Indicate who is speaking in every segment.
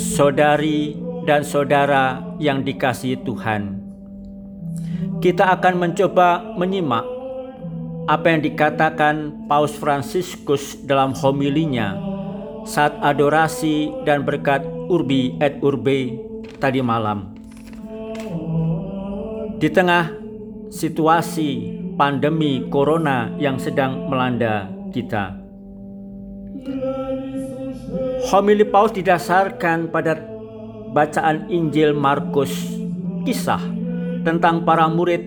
Speaker 1: Saudari dan saudara yang dikasihi Tuhan, kita akan mencoba menyimak apa yang dikatakan Paus Fransiskus dalam homilinya saat adorasi dan berkat Urbi et Urbe tadi malam. Di tengah situasi pandemi corona yang sedang melanda kita. Homili Paus didasarkan pada bacaan Injil Markus, kisah tentang para murid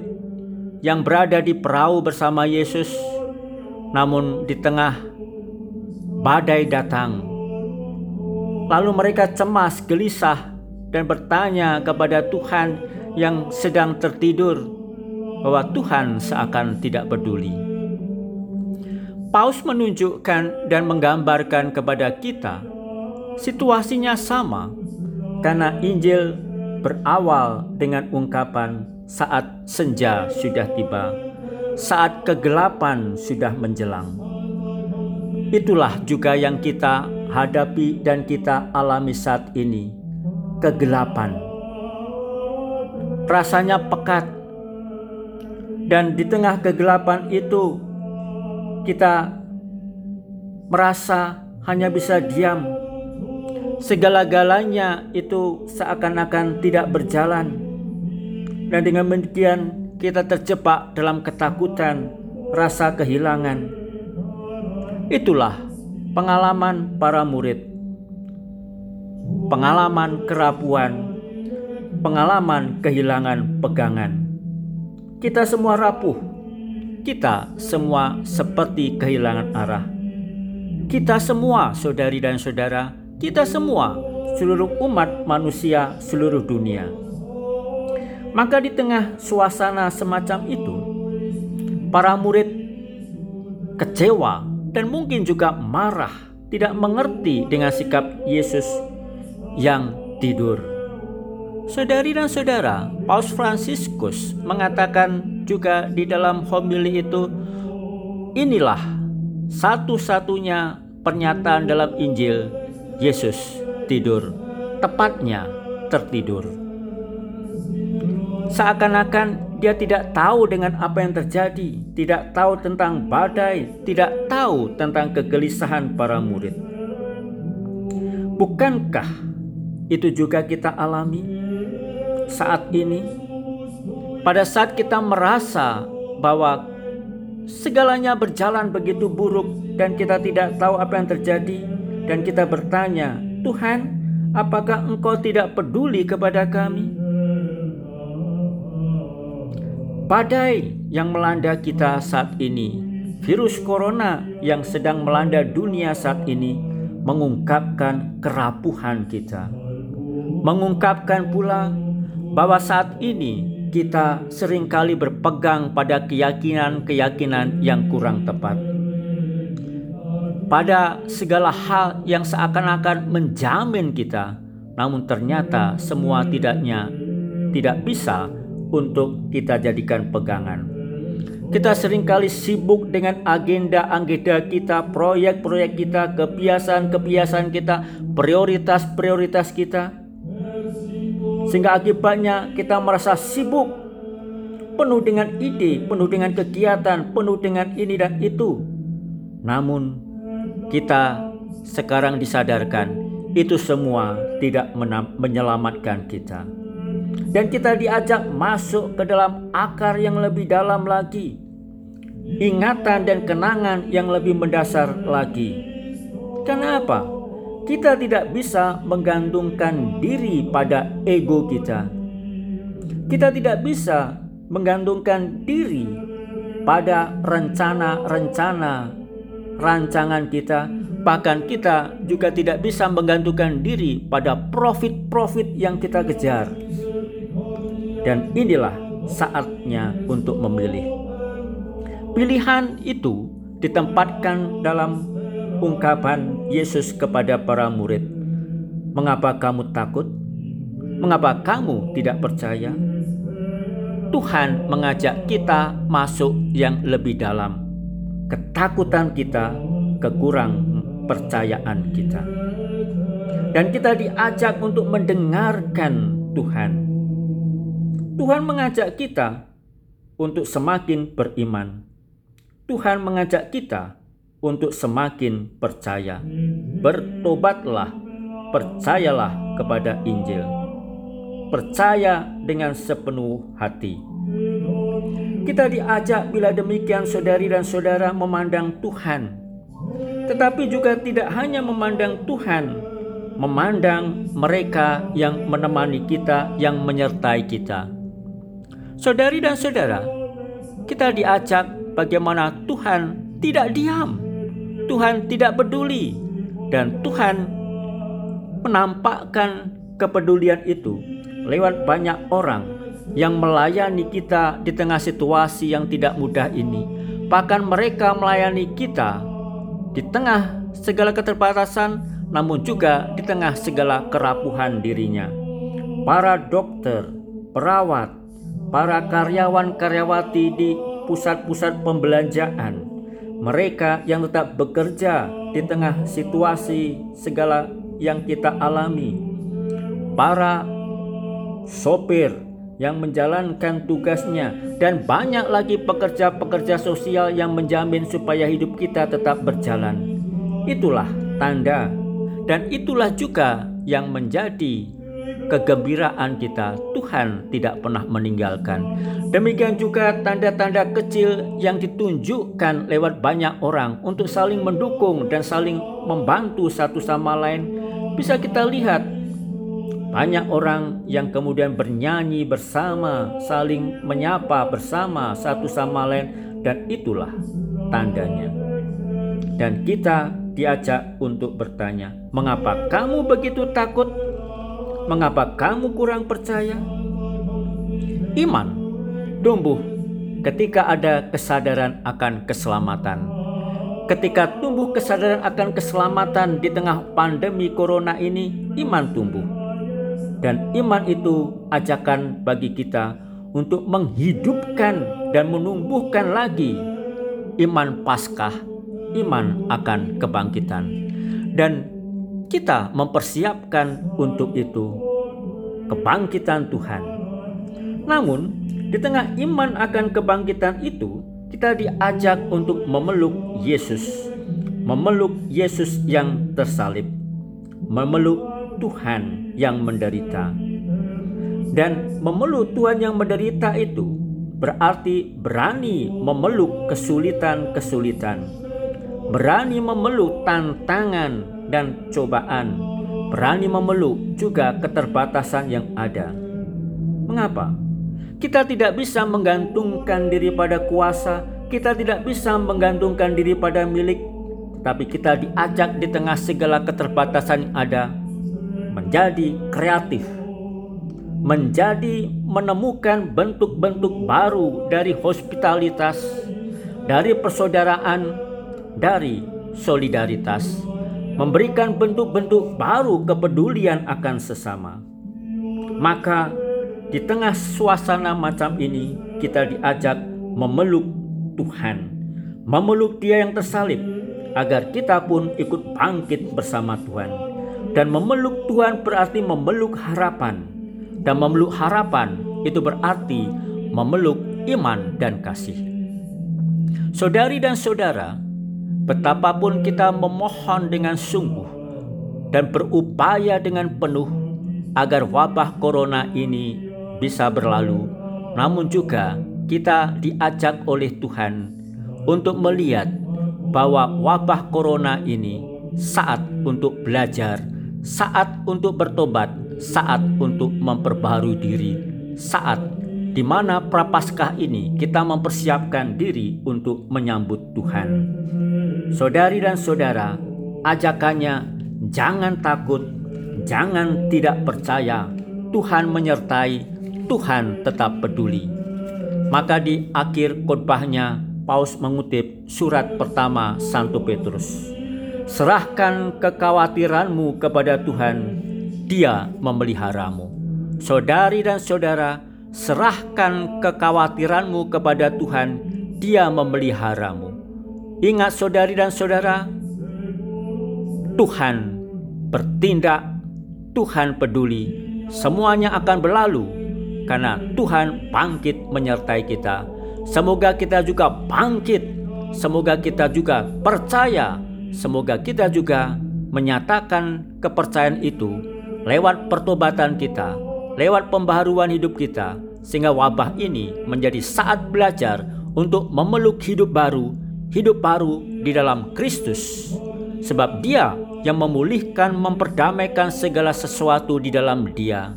Speaker 1: yang berada di perahu bersama Yesus, namun di tengah badai datang. Lalu mereka cemas, gelisah, dan bertanya kepada Tuhan yang sedang tertidur bahwa Tuhan seakan tidak peduli. Paus menunjukkan dan menggambarkan kepada kita situasinya sama karena Injil berawal dengan ungkapan saat senja sudah tiba, saat kegelapan sudah menjelang. Itulah juga yang kita hadapi dan kita alami saat ini, kegelapan. Rasanya pekat dan di tengah kegelapan itu kita merasa hanya bisa diam. Segala-galanya itu seakan-akan tidak berjalan. Dan dengan demikian kita terjebak dalam ketakutan, rasa kehilangan. Itulah pengalaman para murid. Pengalaman kerapuan, pengalaman kehilangan pegangan. Kita semua rapuh. Kita semua seperti kehilangan arah. Kita semua, saudari dan saudara, kita semua, seluruh umat manusia seluruh dunia. Maka di tengah suasana semacam itu, para murid kecewa dan mungkin juga marah, tidak mengerti dengan sikap Yesus yang tidur. Saudari dan saudara, Paus Fransiskus mengatakan juga di dalam homili itu, inilah satu-satunya pernyataan dalam Injil Yesus tidur, tepatnya tertidur. Seakan-akan dia tidak tahu dengan apa yang terjadi, tidak tahu tentang badai, tidak tahu tentang kegelisahan para murid. Bukankah itu juga kita alami? saat ini, pada saat kita merasa bahwa segalanya berjalan begitu buruk dan kita tidak tahu apa yang terjadi, dan kita bertanya, "Tuhan, apakah Engkau tidak peduli kepada kami?" Badai yang melanda kita saat ini, virus corona yang sedang melanda dunia saat ini, mengungkapkan kerapuhan kita, mengungkapkan pula bahwa saat ini kita sering kali berpegang pada keyakinan-keyakinan yang kurang tepat. Pada segala hal yang seakan-akan menjamin kita, namun ternyata semua tidaknya tidak bisa untuk kita jadikan pegangan. Kita sering kali sibuk dengan agenda-agenda kita, proyek-proyek kita, kebiasaan-kebiasaan kita, prioritas-prioritas kita sehingga akibatnya kita merasa sibuk, penuh dengan ide, penuh dengan kegiatan, penuh dengan ini dan itu. Namun kita sekarang disadarkan itu semua tidak menyelamatkan kita. Dan kita diajak masuk ke dalam akar yang lebih dalam lagi. Ingatan dan kenangan yang lebih mendasar lagi. Kenapa? Kita tidak bisa menggantungkan diri pada ego kita. Kita tidak bisa menggantungkan diri pada rencana-rencana rancangan kita, bahkan kita juga tidak bisa menggantungkan diri pada profit-profit yang kita kejar. Dan inilah saatnya untuk memilih. Pilihan itu ditempatkan dalam ungkapan Yesus kepada para murid, "Mengapa kamu takut? Mengapa kamu tidak percaya?" Tuhan mengajak kita masuk yang lebih dalam. Ketakutan kita, kekurang percayaan kita. dan kita diajak untuk mendengarkan Tuhan. Tuhan mengajak kita untuk semakin beriman. Tuhan mengajak kita untuk semakin percaya. Bertobatlah, percayalah kepada Injil. Percaya dengan sepenuh hati. Kita diajak bila demikian saudari dan saudara memandang Tuhan. Tetapi juga tidak hanya memandang Tuhan, memandang mereka yang menemani kita, yang menyertai kita. Saudari dan saudara, kita diajak bagaimana Tuhan tidak diam, Tuhan tidak peduli, dan Tuhan menampakkan kepedulian itu lewat banyak orang yang melayani kita di tengah situasi yang tidak mudah ini. Bahkan mereka melayani kita di tengah segala keterbatasan namun juga di tengah segala kerapuhan dirinya. Para dokter, perawat, para karyawan-karyawati di pusat-pusat pembelanjaan, mereka yang tetap bekerja di tengah situasi segala yang kita alami, para sopir yang menjalankan tugasnya, dan banyak lagi pekerja-pekerja sosial yang menjamin supaya hidup kita tetap berjalan. Itulah tanda dan itulah juga yang menjadi kegembiraan kita. Tuhan tidak pernah meninggalkan. Demikian juga tanda-tanda kecil yang ditunjukkan lewat banyak orang untuk saling mendukung dan saling membantu satu sama lain. Bisa kita lihat banyak orang yang kemudian bernyanyi bersama, saling menyapa bersama satu sama lain dan itulah tandanya. Dan kita diajak untuk bertanya, "Mengapa kamu begitu takut? Mengapa kamu kurang percaya?" Iman tumbuh ketika ada kesadaran akan keselamatan. Ketika tumbuh kesadaran akan keselamatan di tengah pandemi corona ini, iman tumbuh. Dan iman itu ajakan bagi kita untuk menghidupkan dan menumbuhkan lagi iman Paskah iman akan kebangkitan, dan kita mempersiapkan untuk itu kebangkitan Tuhan. Namun, di tengah iman akan kebangkitan itu, kita diajak untuk memeluk Yesus, memeluk Yesus yang tersalib, memeluk Tuhan yang menderita. Dan memeluk Tuhan yang menderita itu berarti berani memeluk kesulitan-kesulitan berani memeluk tantangan dan cobaan, berani memeluk juga keterbatasan yang ada. Mengapa? Kita tidak bisa menggantungkan diri pada kuasa, kita tidak bisa menggantungkan diri pada milik, tapi kita diajak di tengah segala keterbatasan yang ada menjadi kreatif, menjadi menemukan bentuk-bentuk baru dari hospitalitas, dari persaudaraan, dari solidaritas, memberikan bentuk-bentuk baru kepedulian akan sesama. Maka di tengah suasana macam ini kita diajak memeluk Tuhan, memeluk Dia yang tersalib agar kita pun ikut bangkit bersama Tuhan. Dan memeluk Tuhan berarti memeluk harapan. Dan memeluk harapan itu berarti memeluk iman dan kasih. Saudari dan saudara, Betapapun kita memohon dengan sungguh dan berupaya dengan penuh agar wabah corona ini bisa berlalu, namun juga kita diajak oleh Tuhan untuk melihat bahwa wabah corona ini saat untuk belajar, saat untuk bertobat, saat untuk memperbaharui diri, saat di mana prapaskah ini kita mempersiapkan diri untuk menyambut Tuhan. Saudari dan saudara, ajakannya jangan takut, jangan tidak percaya. Tuhan menyertai, Tuhan tetap peduli. Maka di akhir khotbahnya Paus mengutip surat pertama Santo Petrus. Serahkan kekhawatiranmu kepada Tuhan, Dia memeliharamu. Saudari dan saudara, serahkan kekhawatiranmu kepada Tuhan, Dia memeliharamu. Ingat saudari dan saudara, Tuhan bertindak Tuhan peduli, semuanya akan berlalu karena Tuhan bangkit menyertai kita. Semoga kita juga bangkit, semoga kita juga percaya, semoga kita juga menyatakan kepercayaan itu lewat pertobatan kita, lewat pembaharuan hidup kita, sehingga wabah ini menjadi saat belajar untuk memeluk hidup baru, hidup baru di dalam Kristus. Sebab dia yang memulihkan, memperdamaikan segala sesuatu di dalam dia.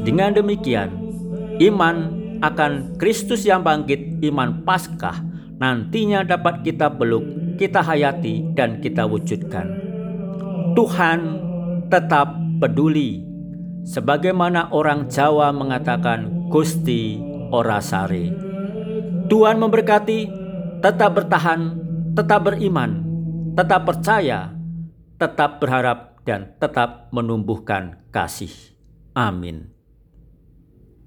Speaker 1: Dengan demikian, iman akan Kristus yang bangkit, iman Paskah, nantinya dapat kita peluk, kita hayati, dan kita wujudkan. Tuhan tetap peduli. Sebagaimana orang Jawa mengatakan Gusti Orasari. Tuhan memberkati, tetap bertahan, tetap beriman, tetap percaya, tetap berharap, dan tetap menumbuhkan kasih. Amin.